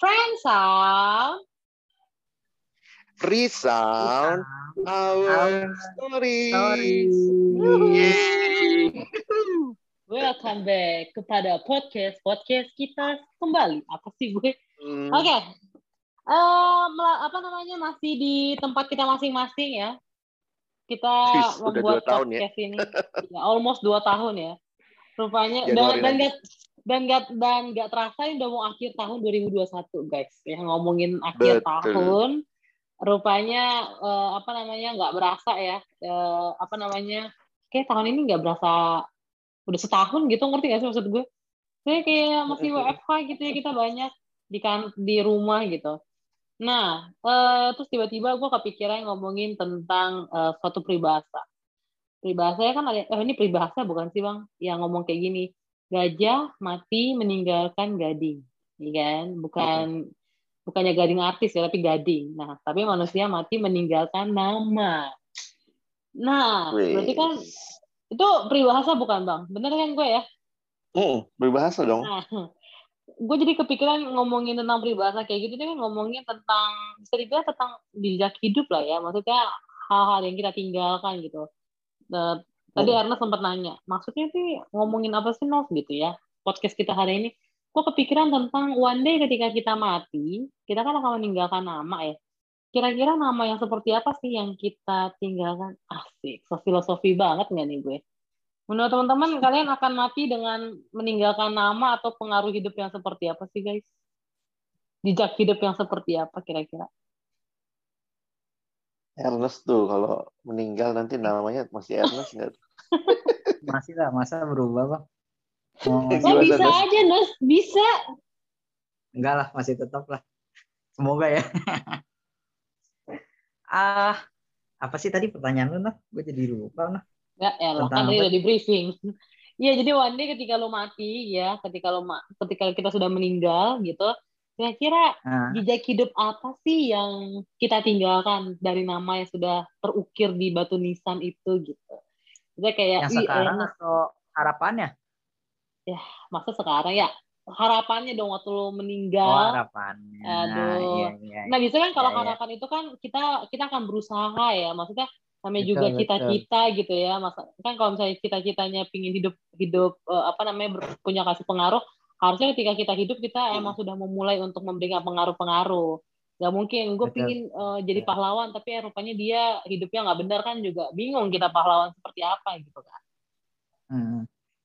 Friends Sound. Resound our stories. Yeay. Welcome back kepada podcast podcast kita kembali. Apa sih gue? Hmm, Oke. Eh, mela- apa namanya masih di tempat kita masing-masing ya. Kita udah membuat tahun ya. podcast ini. Ya, almost dua tahun ya. Rupanya dan Januari dan gak dan gak dan gak terasa ini udah mau akhir tahun 2021 guys. Ya ngomongin akhir Betul. tahun. Rupanya eh, apa namanya nggak berasa ya. Eh, apa namanya? Kayak tahun ini nggak berasa udah setahun gitu ngerti gak sih maksud gue? Saya kayak masih WFH gitu ya kita banyak di kan di rumah gitu. Nah, eh, terus tiba-tiba gue kepikiran ngomongin tentang eh, suatu peribahasa. Peribahasa kan ada, eh ini peribahasa bukan sih bang? Yang ngomong kayak gini, gajah mati meninggalkan gading, ya kan? Bukan bukannya gading artis ya, tapi gading. Nah, tapi manusia mati meninggalkan nama. Nah, berarti kan itu peribahasa bukan bang? Bener kan gue ya? Hmm, berbahasa dong. Nah, gue jadi kepikiran ngomongin tentang peribahasa kayak gitu, kan ngomongin tentang bisa dibilang tentang jejak hidup lah ya, maksudnya hal-hal yang kita tinggalkan gitu. Tadi Oh. Erna sempat nanya, maksudnya sih ngomongin apa sih Nov gitu ya? Podcast kita hari ini, gue kepikiran tentang one day ketika kita mati, kita kan akan meninggalkan nama ya. Kira-kira nama yang seperti apa sih yang kita tinggalkan? Asik, so filosofi banget nggak nih gue? Menurut teman-teman, kalian akan mati dengan meninggalkan nama atau pengaruh hidup yang seperti apa sih, guys? Jejak hidup yang seperti apa kira-kira? Ernest tuh kalau meninggal nanti namanya masih Ernest nggak? Masih lah, masa berubah bang? Eh, Oh, Gimana, bisa Nes? aja, Nes. Bisa. Enggak lah, masih tetap lah. Semoga ya. ah, apa sih tadi pertanyaan lu, nah? Gue jadi lupa, nah. Ya, elah, Tentang kan tadi udah di briefing. Iya, jadi one day ketika lo mati, ya, ketika lo ma- ketika kita sudah meninggal, gitu, kira-kira Nah, jejak hidup apa sih yang kita tinggalkan dari nama yang sudah terukir di batu nisan itu, gitu. Jadi kayak, yang "Ih, sekarang Ernest, atau harapannya? masa sekarang ya? Harapannya dong waktu lo Oh, meninggal, harapannya. Aduh. Iya, iya. Nah, biasanya kan kalau Iya, iya. harapan itu kan kita kita akan berusaha ya. Maksudnya namanya Betul, juga cita-cita gitu ya. Masa kan kalau misalnya cita-citanya pingin hidup hidup eh, apa namanya ber- punya kasih pengaruh, harusnya ketika kita hidup kita emang sudah memulai untuk memberikan pengaruh-pengaruh. Gak mungkin gue pingin eh, jadi Betul. pahlawan tapi eh, rupanya dia hidupnya nggak benar kan juga bingung kita pahlawan seperti apa gitu kan. Hmm.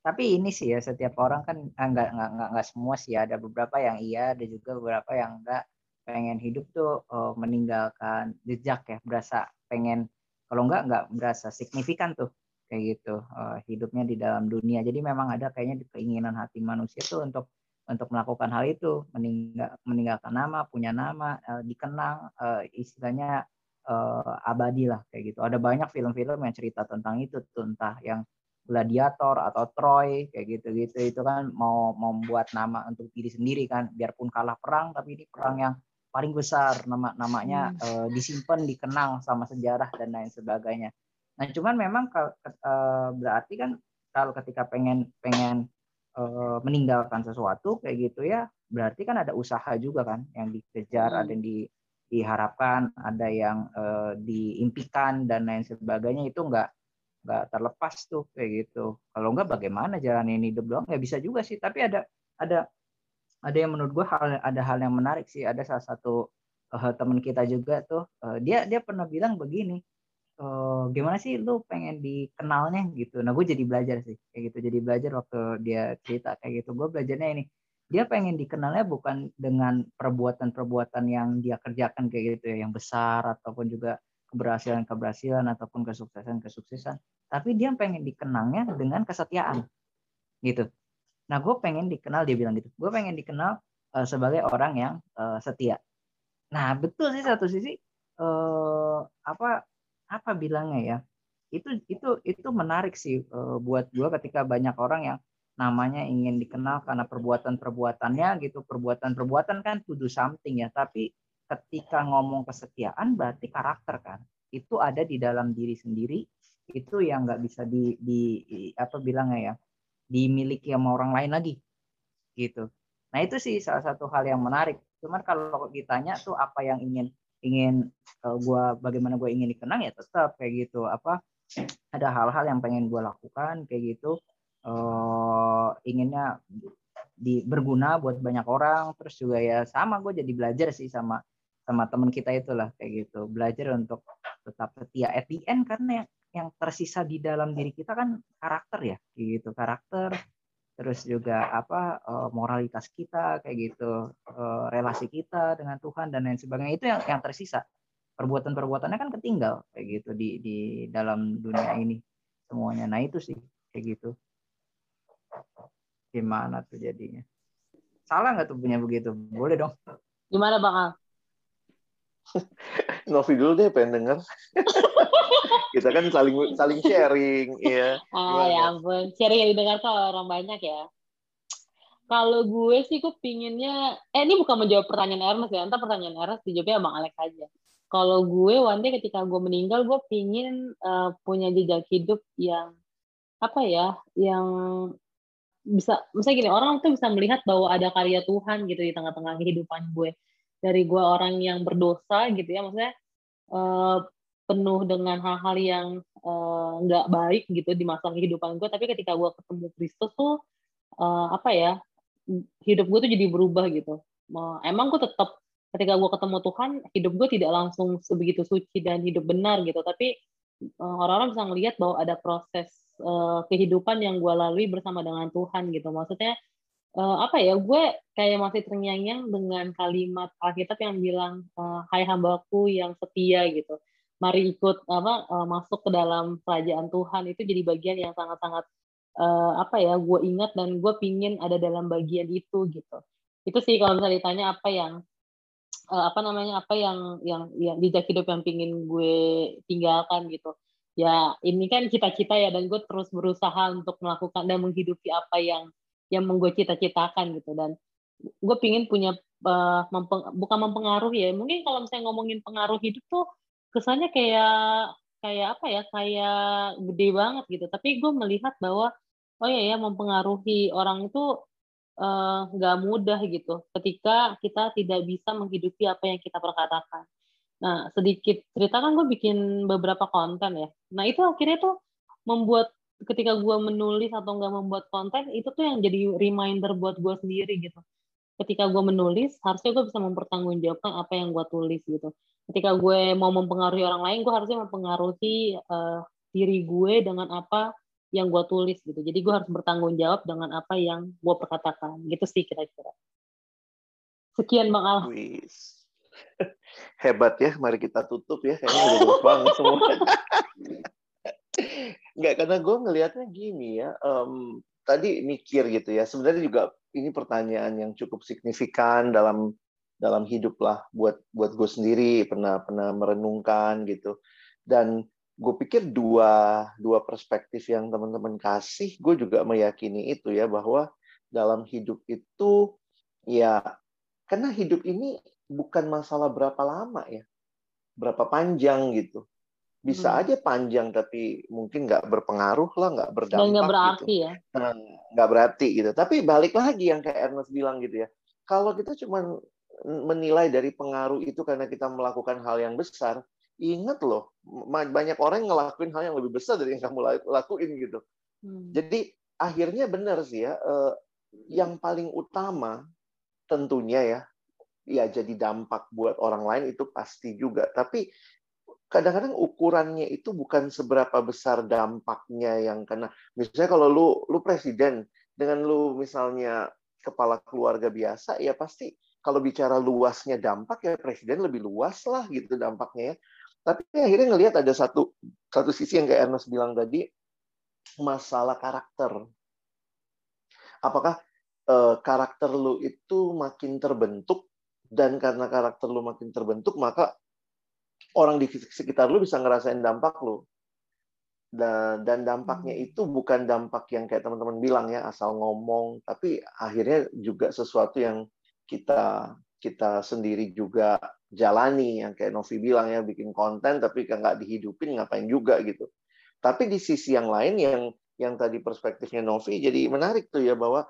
Tapi ini sih ya setiap orang kan ah, nggak nggak nggak nggak semua sih ada beberapa yang iya ada juga beberapa yang enggak pengen hidup tuh eh, meninggalkan jejak ya berasa pengen kalau enggak nggak berasa signifikan tuh kayak gitu eh, hidupnya di dalam dunia. Jadi memang ada kayaknya keinginan hati manusia tuh untuk untuk melakukan hal itu. Meninggal meninggalkan nama punya nama eh, dikenang eh, istilahnya eh, abadi lah kayak gitu. Ada banyak film-film yang cerita tentang itu tuh. Entah yang gladiator atau Troy kayak gitu-gitu. Itu kan mau membuat nama untuk diri sendiri kan. Biarpun kalah perang tapi ini perang yang paling besar. Nama namanya eh, disimpan dikenang sama sejarah dan lain sebagainya nah cuman memang kal- ke- eh, berarti kan kalau ketika pengen pengen eh, meninggalkan sesuatu kayak gitu ya berarti kan ada usaha juga kan yang dikejar Hmm. ada yang di diharapkan ada yang eh, diimpikan dan lain sebagainya itu enggak nggak terlepas tuh kayak gitu. Kalau nggak bagaimana jalanin hidup doang? Ya bisa juga sih. Tapi ada ada ada yang menurut gua hal ada hal yang menarik sih. Ada salah satu teman kita juga tuh dia dia pernah bilang begini. Eh, gimana sih lu pengen dikenalnya gitu. Nah gue jadi belajar sih kayak gitu. Jadi belajar waktu dia cerita kayak gitu. Gue belajarnya ini. Dia pengen dikenalnya bukan dengan perbuatan-perbuatan yang dia kerjakan kayak gitu ya, yang besar ataupun juga keberhasilan-keberhasilan ataupun kesuksesan-kesuksesan tapi dia pengen dikenalnya dengan kesetiaan gitu nah gue pengen dikenal dia bilang gitu gue pengen dikenal eh, sebagai orang yang eh, setia nah betul sih satu sisi eh, apa apa bilangnya ya? Itu itu itu menarik sih eh, buat gue ketika banyak orang yang namanya ingin dikenal karena perbuatan-perbuatannya gitu. Perbuatan-perbuatan kan to do something ya tapi ketika ngomong kesetiaan berarti karakter kan. Itu ada di dalam diri sendiri itu yang nggak bisa di, di apa bilangnya ya dimiliki sama orang lain lagi gitu. Nah itu sih salah satu hal yang menarik. Cuman kalau ditanya tuh apa yang ingin ingin uh, gua bagaimana gue ingin dikenang ya tetap kayak gitu. Apa ada hal-hal yang pengen gue lakukan kayak gitu. Uh, inginnya di berguna buat banyak orang. Terus juga ya sama gue jadi belajar sih sama sama teman kita itulah kayak gitu. Belajar untuk tetap setia. At the end karena yang, yang tersisa di dalam diri kita kan karakter ya kayak gitu. Karakter terus juga apa eh, moralitas kita kayak gitu. Eh, relasi kita dengan Tuhan dan lain sebagainya. Itu yang yang tersisa. Perbuatan-perbuatannya kan ketinggal kayak gitu di di dalam dunia ini semuanya. Nah itu sih kayak gitu. Gimana tuh jadinya? Salah nggak tuh punya begitu? Boleh dong. Gimana bang? Novi dulu deh pengen denger. Kita kan saling saling sharing, ya. Ah ya ampun, sharing yang didengar tuh orang banyak ya. Kalau gue sih gue pinginnya, eh ini bukan menjawab pertanyaan Ernest ya, entah pertanyaan Ernest dijawabnya Bang Alex aja. Kalau gue one day ketika gue meninggal, gue pingin uh, punya jejak hidup yang apa ya, yang bisa, misalnya gini, orang tuh bisa melihat bahwa ada karya Tuhan gitu di tengah-tengah kehidupan gue dari gue orang yang berdosa gitu ya maksudnya uh, penuh dengan hal-hal yang eh, nggak uh, baik gitu di masa kehidupan gue tapi ketika gue ketemu Kristus tuh uh, apa ya hidup gue tuh jadi berubah gitu. Uh, emang gue tetap ketika gue ketemu Tuhan hidup gue tidak langsung sebegitu suci dan hidup benar gitu. Tapi orang-orang uh, bisa ngelihat bahwa ada proses uh, kehidupan yang gue lalui bersama dengan Tuhan gitu. Maksudnya uh, apa ya gue kayak masih terngiang-ngiang dengan kalimat Alkitab yang bilang uh, Hai hambaku yang setia gitu. Mari ikut apa uh, masuk ke dalam kerajaan Tuhan. Itu jadi bagian yang sangat-sangat uh, apa ya gue ingat dan gue pingin ada dalam bagian itu gitu. Itu sih kalau misalnya ditanya apa yang apa namanya apa yang yang yang jejak hidup yang pingin gue tinggalkan gitu. Ya ini kan cita-cita ya dan gue terus berusaha untuk melakukan dan menghidupi apa yang yang gue cita-citakan gitu. Dan gue pingin punya uh, mempeng, bukan mempengaruhi ya mungkin kalau misalnya ngomongin pengaruh hidup tuh kesannya kayak kayak apa ya kayak gede banget gitu. Tapi gue melihat bahwa oh ya ya mempengaruhi orang itu eh, nggak uh, mudah gitu ketika kita tidak bisa menghidupi apa yang kita perkatakan. Nah sedikit cerita kan gue bikin beberapa konten ya. Nah itu akhirnya tuh membuat ketika gue menulis atau nggak membuat konten itu tuh yang jadi reminder buat gue sendiri gitu. Ketika gue menulis harusnya gue bisa mempertanggungjawabkan apa yang gue tulis gitu. Ketika gue mau mempengaruhi orang lain gue harusnya mempengaruhi uh, diri gue dengan apa yang gue tulis gitu. Jadi gue harus bertanggung jawab dengan apa yang gue perkatakan. Gitu sih kira-kira. Sekian bang Al. Hebat ya mari kita tutup ya. Kayaknya udah banget semua Enggak, karena gue ngelihatnya gini ya. Um, tadi mikir gitu ya. Sebenarnya juga ini pertanyaan yang cukup signifikan dalam dalam hidup lah buat buat gue sendiri pernah pernah merenungkan gitu. Dan gue pikir dua dua perspektif yang teman-teman kasih, gue juga meyakini itu ya bahwa dalam hidup itu ya karena hidup ini bukan masalah berapa lama ya, berapa panjang gitu bisa hmm. aja panjang tapi mungkin nggak berpengaruh lah nggak berdampak nggak berarti gitu. ya nah, nggak berarti gitu tapi balik lagi yang kayak Ernest bilang gitu ya kalau kita cuma menilai dari pengaruh itu karena kita melakukan hal yang besar ingat loh banyak orang yang ngelakuin hal yang lebih besar dari yang kamu lakuin gitu hmm. jadi akhirnya benar sih ya eh, yang paling utama tentunya ya ya jadi dampak buat orang lain itu pasti juga tapi kadang-kadang ukurannya itu bukan seberapa besar dampaknya yang kena. Misalnya kalau lu lu presiden dengan lu misalnya kepala keluarga biasa ya pasti kalau bicara luasnya dampak ya presiden lebih luas lah gitu dampaknya ya. Tapi akhirnya ngelihat ada satu satu sisi yang kayak Ernest bilang tadi masalah karakter. Apakah eh, karakter lu itu makin terbentuk dan karena karakter lu makin terbentuk maka orang di sekitar lu bisa ngerasain dampak lu. Dan, dan dampaknya hmm. itu bukan dampak yang kayak teman-teman bilang ya asal ngomong, tapi akhirnya juga sesuatu yang kita kita sendiri juga jalani yang kayak Novi bilang ya bikin konten tapi nggak dihidupin ngapain juga gitu. Tapi di sisi yang lain yang yang tadi perspektifnya Novi jadi menarik tuh ya bahwa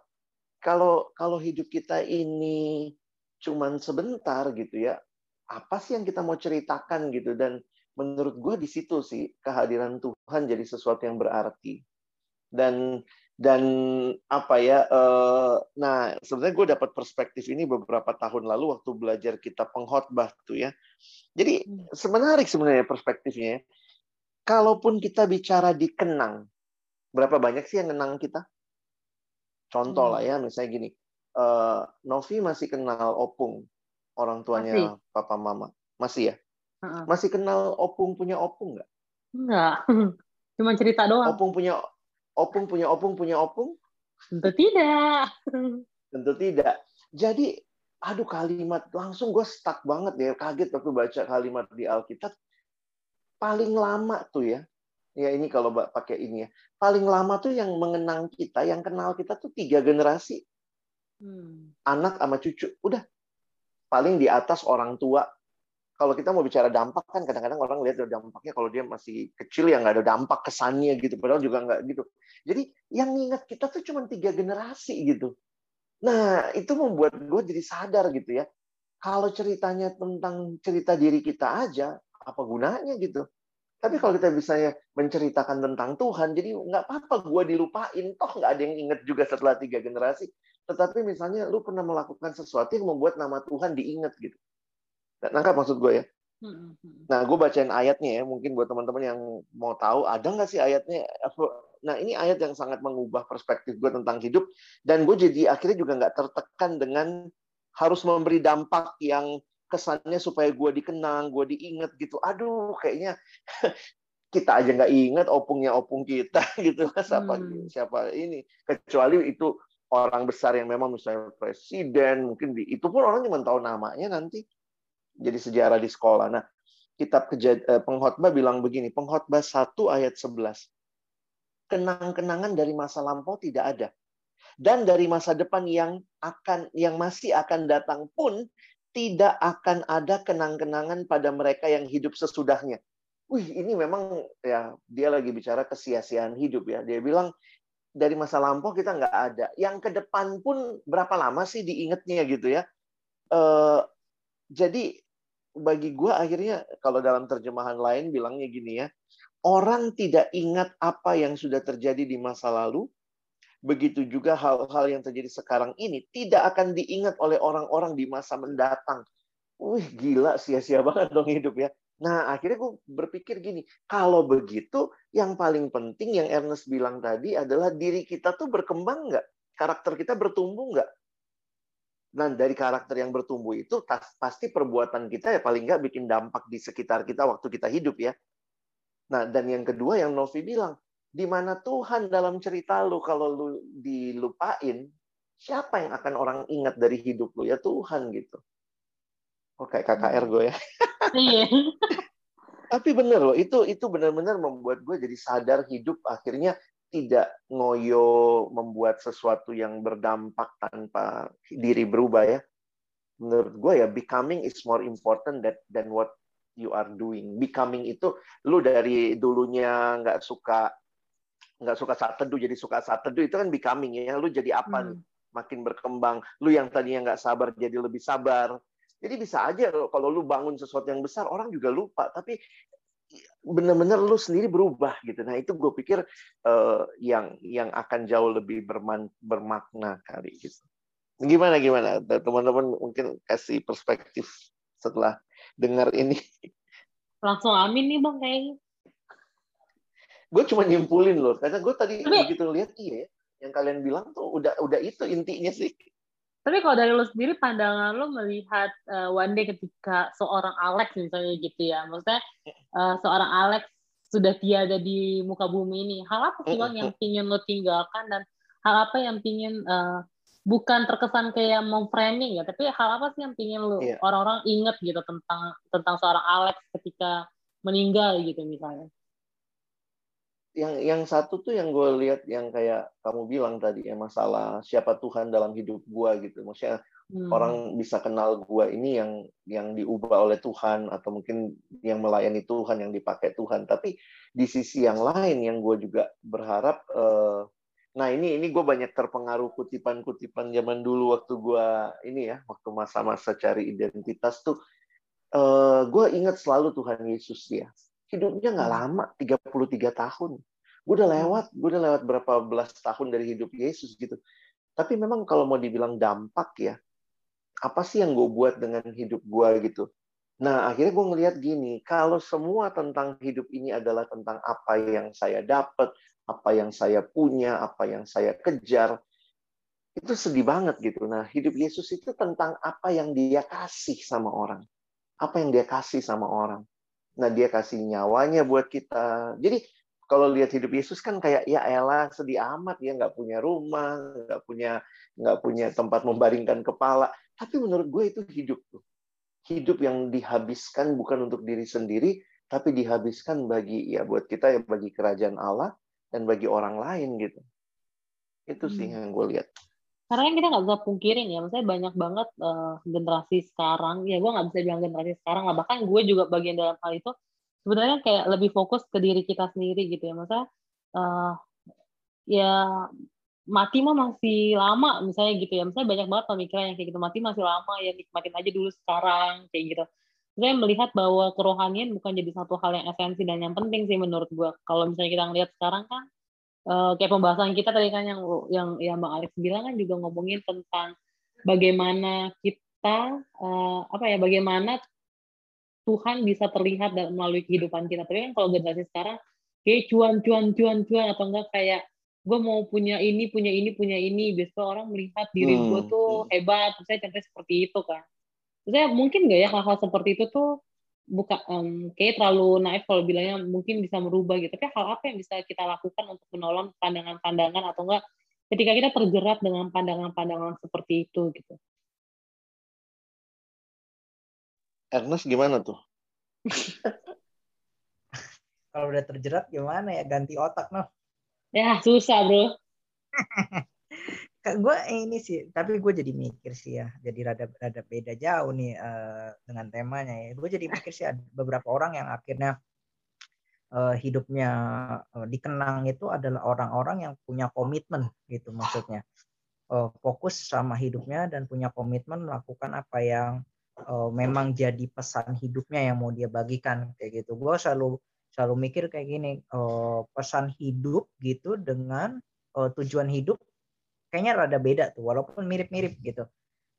kalau kalau hidup kita ini cuman sebentar gitu ya. Apa sih yang kita mau ceritakan gitu dan menurut gue di situ sih kehadiran Tuhan jadi sesuatu yang berarti dan dan apa ya uh, nah sebenarnya gue dapat perspektif ini beberapa tahun lalu waktu belajar kita pengkhotbah tuh ya jadi hmm. semenarik sebenarnya perspektifnya ya. kalaupun kita bicara dikenang berapa banyak sih yang kenang kita contoh hmm. lah ya misalnya gini uh, Novi masih kenal Opung orang tuanya masih. papa mama masih ya uh -uh. masih kenal Opung punya Opung nggak Enggak. Cuma cerita doang. Opung punya opung punya opung punya opung? Tentu tidak. Tentu tidak. Jadi, aduh kalimat langsung gue stuck banget ya, kaget waktu baca kalimat di Alkitab. Paling lama tuh ya, ya ini kalau pakai ini ya, paling lama tuh yang mengenang kita, yang kenal kita tuh tiga generasi. Hmm. Anak sama cucu, udah paling di atas orang tua. Kalau kita mau bicara dampak kan kadang-kadang orang lihat dampaknya kalau dia masih kecil ya nggak ada dampak kesannya gitu padahal juga nggak gitu. Jadi yang ingat kita tuh cuma tiga generasi gitu. Nah itu membuat gue jadi sadar gitu ya. Kalau ceritanya tentang cerita diri kita aja apa gunanya gitu? Tapi kalau kita bisa menceritakan tentang Tuhan jadi nggak apa-apa gue dilupain. Toh nggak ada yang ingat juga setelah tiga generasi tetapi misalnya lu pernah melakukan sesuatu yang membuat nama Tuhan diingat gitu Nangkap maksud gue ya? Hmm, hmm. Nah, gue bacain ayatnya ya, mungkin buat teman-teman yang mau tahu, ada nggak sih ayatnya? Nah, ini ayat yang sangat mengubah perspektif gue tentang hidup, dan gue jadi akhirnya juga nggak tertekan dengan harus memberi dampak yang kesannya supaya gue dikenang, gue diingat gitu. Aduh, kayaknya kita aja nggak ingat opungnya opung kita gitu siapa hmm. siapa ini kecuali itu orang besar yang memang misalnya presiden mungkin di, itu pun orang cuma tahu namanya nanti jadi sejarah di sekolah. Nah, kitab eh, pengkhotbah bilang begini, pengkhotbah 1 ayat 11. Kenang-kenangan dari masa lampau tidak ada. Dan dari masa depan yang akan yang masih akan datang pun tidak akan ada kenang-kenangan pada mereka yang hidup sesudahnya. Wih, ini memang ya dia lagi bicara kesia-siaan hidup ya. Dia bilang dari masa lampau kita nggak ada. Yang ke depan pun berapa lama sih diingetnya gitu ya. Uh, jadi bagi gue akhirnya kalau dalam terjemahan lain bilangnya gini ya, orang tidak ingat apa yang sudah terjadi di masa lalu, begitu juga hal-hal yang terjadi sekarang ini tidak akan diingat oleh orang-orang di masa mendatang. Wih, gila, sia-sia banget dong hidup ya. Nah, akhirnya gue berpikir gini, kalau begitu, yang paling penting yang Ernest bilang tadi adalah diri kita tuh berkembang nggak? Karakter kita bertumbuh nggak? Nah, dari karakter yang bertumbuh itu pasti perbuatan kita ya paling nggak bikin dampak di sekitar kita waktu kita hidup ya. Nah, dan yang kedua yang Novi bilang, di mana Tuhan dalam cerita lu kalau lu dilupain, siapa yang akan orang ingat dari hidup lu ya Tuhan gitu. Oh kayak KKR gue ya. Iya. Tapi bener loh, itu itu benar-benar membuat gue jadi sadar hidup akhirnya tidak ngoyo membuat sesuatu yang berdampak tanpa diri berubah ya. Menurut gue ya becoming is more important that, than what you are doing. Becoming itu lu dari dulunya nggak suka nggak suka saat teduh jadi suka saat teduh itu kan becoming ya. Lu jadi apa hmm. nih? Makin berkembang. Lu yang tadinya nggak sabar jadi lebih sabar. Jadi bisa aja kalau lu bangun sesuatu yang besar orang juga lupa. Tapi benar-benar lu sendiri berubah gitu. Nah itu gue pikir uh, yang yang akan jauh lebih berman, bermakna kali gitu. Gimana gimana teman-teman mungkin kasih perspektif setelah dengar ini. Langsung amin nih bang kayaknya. Gue cuma nyimpulin loh, karena gue tadi Tapi, begitu lihat iya, yang kalian bilang tuh udah udah itu intinya sih. Tapi kalau dari lo sendiri pandangan lo melihat uh, one day ketika seorang Alex misalnya gitu ya, maksudnya uh, seorang Alex sudah tiada di muka bumi ini, hal apa sih bang yang ingin lo tinggalkan dan hal apa yang ingin uh, bukan terkesan kayak mau framing ya, tapi hal apa sih yang ingin lo yeah. orang-orang ingat gitu tentang tentang seorang Alex ketika meninggal gitu misalnya? Yang yang satu tuh yang gue lihat yang kayak kamu bilang tadi ya masalah siapa Tuhan dalam hidup gue gitu. Maksudnya hmm. orang bisa kenal gue ini yang yang diubah oleh Tuhan atau mungkin yang melayani Tuhan yang dipakai Tuhan. Tapi di sisi yang lain yang gue juga berharap uh, Nah ini ini gue banyak terpengaruh kutipan-kutipan zaman dulu waktu gue ini ya waktu masa-masa cari identitas tuh uh, eh, gue ingat selalu Tuhan Yesus ya hidupnya nggak hmm. lama 33 tahun gue udah hmm. lewat gue udah lewat berapa belas tahun dari hidup Yesus gitu tapi memang kalau mau dibilang dampak ya apa sih yang gue buat dengan hidup gue gitu Nah, akhirnya gue ngelihat gini, kalau semua tentang hidup ini adalah tentang apa yang saya dapat, apa yang saya punya, apa yang saya kejar, itu sedih banget gitu. Nah, hidup Yesus itu tentang apa yang dia kasih sama orang. Apa yang dia kasih sama orang. Nah, dia kasih nyawanya buat kita. Jadi, kalau lihat hidup Yesus kan kayak ya elah sedih amat ya nggak punya rumah, nggak punya nggak punya tempat membaringkan kepala. Tapi menurut gue itu hidup tuh. Hidup yang dihabiskan bukan untuk diri sendiri, tapi dihabiskan bagi ya buat kita ya bagi kerajaan Allah dan bagi orang lain gitu. Itu sih hmm. yang gue lihat. Karena kan kita nggak bisa pungkirin ya, maksudnya banyak banget uh, generasi sekarang, ya gue nggak bisa bilang generasi sekarang lah, bahkan gue juga bagian dalam hal itu, sebenarnya kayak lebih fokus ke diri kita sendiri gitu ya, maksudnya uh, ya mati mah masih lama misalnya gitu ya, misalnya banyak banget pemikiran yang kayak gitu, mati masih lama ya nikmatin aja dulu sekarang kayak gitu. Saya melihat bahwa kerohanian bukan jadi satu hal yang esensi dan yang penting sih menurut gue. Kalau misalnya kita ngelihat sekarang kan, uh, kayak pembahasan kita tadi kan yang yang yang Bang Alex bilang kan juga ngomongin tentang bagaimana kita uh, apa ya, bagaimana Tuhan bisa terlihat dalam melalui kehidupan kita. Tapi kan kalau generasi sekarang kayak cuan cuan cuan cuan atau enggak kayak gue mau punya ini punya ini punya ini biasanya orang melihat diri hmm. gue tuh hebat saya contohnya seperti itu kan saya mungkin nggak ya hal-hal seperti itu tuh buka um, kayak terlalu naif kalau bilangnya mungkin bisa merubah gitu. Tapi hal apa yang bisa kita lakukan untuk menolong pandangan-pandangan atau enggak ketika kita terjerat dengan pandangan-pandangan seperti itu gitu. Ernest gimana tuh? kalau udah terjerat gimana ya ganti otak noh? Ya susah bro. gue ini sih tapi gue jadi mikir sih ya jadi rada rada beda jauh nih uh, dengan temanya ya. Gue jadi mikir sih ada beberapa orang yang akhirnya uh, hidupnya uh, dikenang itu adalah orang-orang yang punya komitmen gitu maksudnya. Uh, fokus sama hidupnya dan punya komitmen melakukan apa yang uh, memang jadi pesan hidupnya yang mau dia bagikan kayak gitu. Gue selalu selalu mikir kayak gini uh, pesan hidup gitu dengan tujuan hidup kayaknya rada beda tuh walaupun mirip-mirip gitu.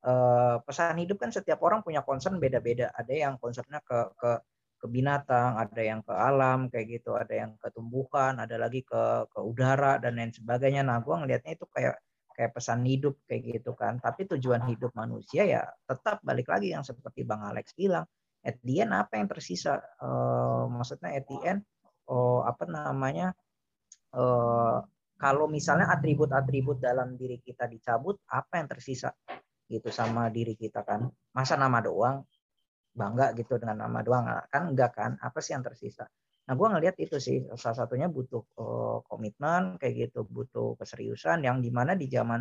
Uh, pesan hidup kan setiap orang punya concern beda-beda. Ada yang concernnya ke ke ke binatang ada yang ke alam kayak gitu. Ada yang ke tumbuhan ada lagi ke ke udara dan lain sebagainya. Nah gue ngelihatnya itu kayak kayak pesan hidup kayak gitu kan. Tapi tujuan hidup manusia ya tetap balik lagi yang seperti bang Alex bilang. At apa yang tersisa? Uh, maksudnya at oh, apa namanya? Uh, kalau misalnya atribut-atribut dalam diri kita dicabut, apa yang tersisa gitu sama diri kita kan? Masa nama doang bangga gitu dengan nama doang kan enggak kan? Apa sih yang tersisa? Nah, gue ngelihat itu sih salah satunya butuh uh, komitmen kayak gitu, butuh keseriusan yang di mana di zaman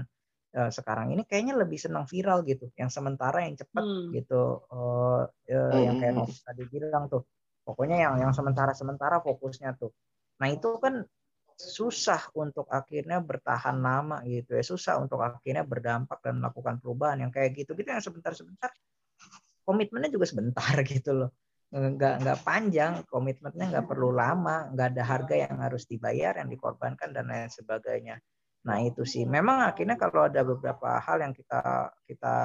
uh, sekarang ini kayaknya lebih senang viral gitu, yang sementara yang cepat hmm. gitu, uh, uh, hmm. yang kayak tadi bilang tuh, pokoknya yang yang sementara sementara fokusnya tuh. Nah itu kan susah untuk akhirnya bertahan lama gitu ya. Susah untuk akhirnya berdampak dan melakukan perubahan yang kayak gitu. Gitu yang sebentar-sebentar komitmennya juga sebentar gitu loh. Nggak nggak panjang komitmennya nggak perlu lama nggak ada harga yang harus dibayar yang dikorbankan dan lain sebagainya. Nah itu sih. Memang akhirnya kalau ada beberapa hal yang kita kita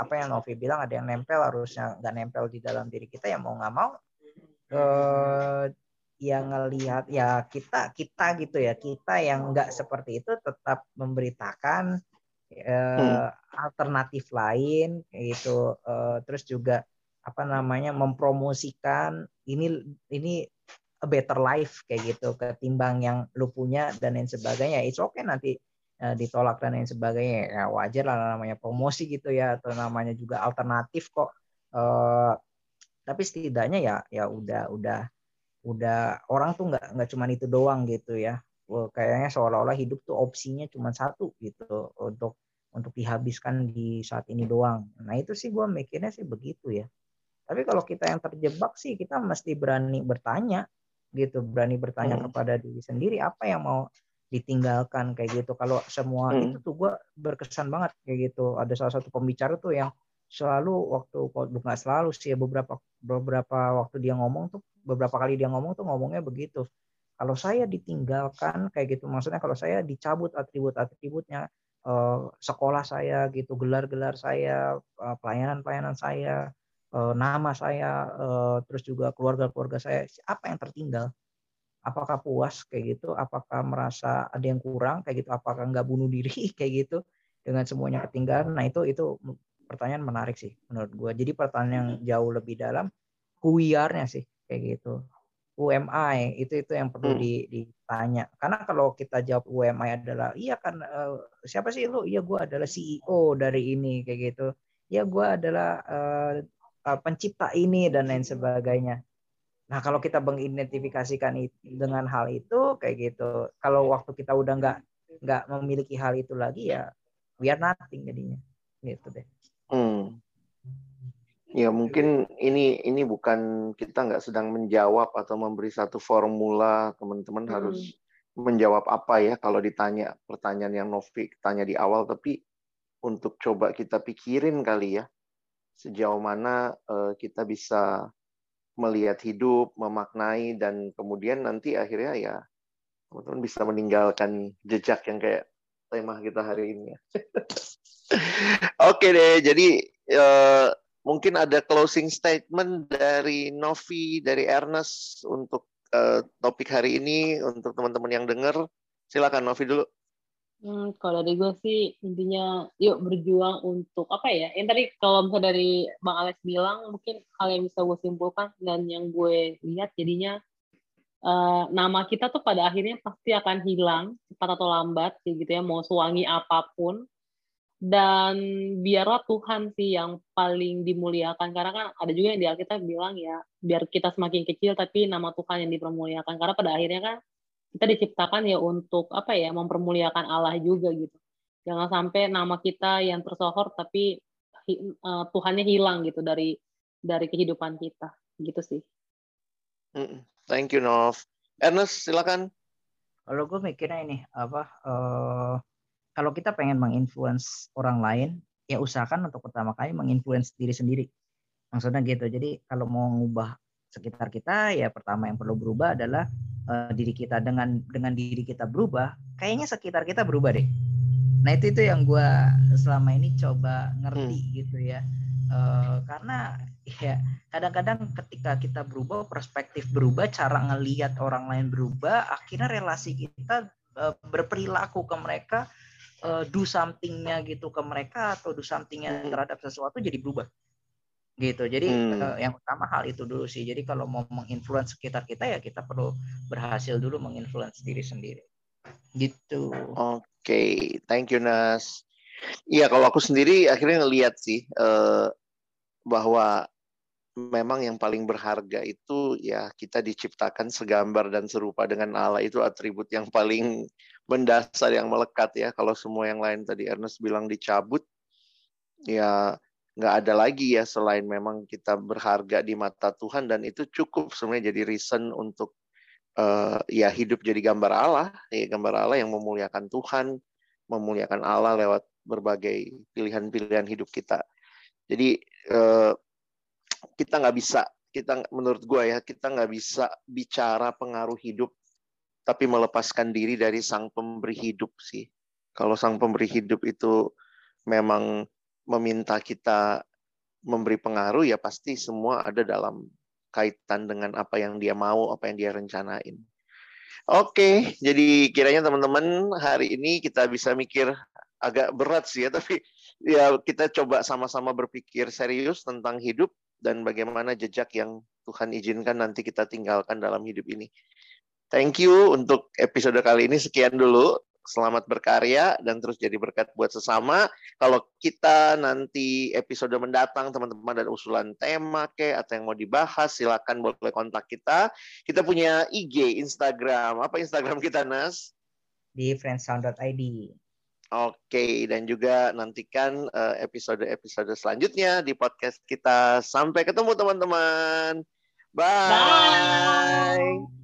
apa yang Novi bilang ada yang nempel harusnya nggak nempel di dalam diri kita ya mau nggak mau eh, yang ngelihat ya kita kita gitu ya kita yang nggak seperti itu tetap memberitakan eh, hmm. alternatif lain gitu. Eh, terus juga apa namanya mempromosikan ini ini a better life kayak gitu ketimbang yang lu punya dan lain sebagainya. It's okay nanti eh, ditolak dan lain sebagainya. Ya wajar lah namanya promosi gitu ya atau namanya juga alternatif kok. Eh, tapi setidaknya ya ya udah udah udah orang tuh nggak nggak cuma itu doang gitu ya kayaknya seolah-olah hidup tuh opsinya cuma satu gitu untuk untuk dihabiskan di saat ini doang nah itu sih gue mikirnya sih begitu ya tapi kalau kita yang terjebak sih kita mesti berani bertanya gitu berani bertanya hmm. kepada diri sendiri apa yang mau ditinggalkan kayak gitu. Kalau semua hmm. itu tuh gue berkesan banget kayak gitu. Ada salah satu pembicara tuh yang selalu waktu bukan selalu sih beberapa beberapa waktu dia ngomong tuh beberapa kali dia ngomong tuh ngomongnya begitu. Kalau saya ditinggalkan kayak gitu, maksudnya kalau saya dicabut atribut-atributnya eh, sekolah saya gitu, gelar-gelar saya, eh, pelayanan-pelayanan saya, eh, nama saya, terus juga keluarga-keluarga saya, apa yang tertinggal? apakah puas kayak gitu? Apakah merasa ada yang kurang kayak gitu? Apakah nggak bunuh diri kayak gitu? Dengan semuanya ketinggalan. Nah itu itu pertanyaan menarik sih menurut gue jadi pertanyaan yang jauh lebih dalam kuiarnya sih kayak gitu. UMI itu itu yang perlu hmm. ditanya. Karena kalau kita jawab UMI adalah iya kan uh, siapa sih lu? Iya gue adalah CEO dari ini kayak gitu. Ya gue adalah uh, pencipta ini dan lain sebagainya. Nah, kalau kita mengidentifikasikan dengan hal itu kayak gitu, kalau waktu kita udah nggak nggak memiliki hal itu lagi ya biar nothing jadinya, gitu deh. Hmm. Ya mungkin ini ini bukan kita nggak sedang menjawab atau memberi satu formula teman-teman hmm. harus menjawab apa ya kalau ditanya pertanyaan yang Novi tanya di awal, tapi untuk coba kita pikirin kali ya sejauh mana uh, kita bisa melihat hidup, memaknai, dan kemudian nanti akhirnya ya teman-teman bisa meninggalkan jejak yang kayak tema kita hari ini ya. Oke deh, jadi uh, mungkin ada closing statement dari Novi, dari Ernest untuk uh, topik hari ini, untuk teman-teman yang dengar. Silakan Novi dulu. Hmm, kalau dari gue sih intinya yuk berjuang untuk apa ya? Yang tadi kalau misalnya dari Bang Alex bilang mungkin hal yang bisa gue simpulkan dan yang gue lihat jadinya uh, nama kita tuh pada akhirnya pasti akan hilang cepat atau lambat gitu ya mau suangi apa pun dan biarlah Tuhan sih yang paling dimuliakan. Karena kan ada juga yang di Alkitab bilang ya biar kita semakin kecil tapi nama Tuhan yang dipermuliakan. Karena pada akhirnya kan kita diciptakan ya untuk apa ya mempermuliakan Allah juga gitu. Jangan sampai nama kita yang tersohor tapi uh, Tuhannya hilang gitu dari dari kehidupan kita. Gitu sih. Thank you Nov. Ernest silakan. Kalau gue mikirnya ini apa uh, kalau kita pengen menginfluence orang lain ya usahakan untuk pertama kali menginfluence diri sendiri. Maksudnya gitu. Jadi kalau mau ngubah sekitar kita ya pertama yang perlu berubah adalah uh, diri kita dengan dengan diri kita berubah kayaknya sekitar kita berubah deh. Nah itu itu yang gue selama ini coba ngerti hmm. gitu ya. Uh, karena ya kadang-kadang ketika kita berubah perspektif berubah cara ngelihat orang lain berubah akhirnya relasi kita uh, berperilaku ke mereka uh, do somethingnya gitu ke mereka atau do somethingnya terhadap sesuatu jadi berubah. Gitu. Jadi hmm. uh, yang utama hal itu dulu sih. Jadi kalau mau menginfluence sekitar kita ya kita perlu berhasil dulu menginfluence diri sendiri. Gitu. Oke okay. thank you Nas. Iya kalau aku sendiri akhirnya ngelihat sih uh, bahwa memang yang paling berharga itu ya kita diciptakan segambar dan serupa dengan Allah. Itu atribut yang paling mendasar yang melekat ya. Kalau semua yang lain tadi Ernest bilang dicabut ya nggak ada lagi ya selain memang kita berharga di mata Tuhan. Dan itu cukup sebenarnya jadi reason untuk uh, ya hidup jadi gambar Allah. Ya gambar Allah yang memuliakan Tuhan memuliakan Allah lewat berbagai pilihan-pilihan hidup kita. Jadi uh, kita nggak bisa kita menurut gue ya kita nggak bisa bicara pengaruh hidup tapi melepaskan diri dari sang pemberi hidup sih kalau sang pemberi hidup itu memang meminta kita memberi pengaruh ya pasti semua ada dalam kaitan dengan apa yang dia mau, apa yang dia rencanain. Oke, jadi kiranya teman-teman hari ini kita bisa mikir agak berat sih ya, tapi ya kita coba sama-sama berpikir serius tentang hidup dan bagaimana jejak yang Tuhan izinkan nanti kita tinggalkan dalam hidup ini. Thank you untuk episode kali ini sekian dulu selamat berkarya dan terus jadi berkat buat sesama. Kalau kita nanti episode mendatang teman-teman ada usulan tema ke atau yang mau dibahas silakan boleh kontak kita. Kita punya IG, Instagram. Apa Instagram kita Nas? Di friendsound.id. Oke, dan juga nantikan eh, episode-episode selanjutnya di podcast kita. Sampai ketemu teman-teman. Bye. Bye.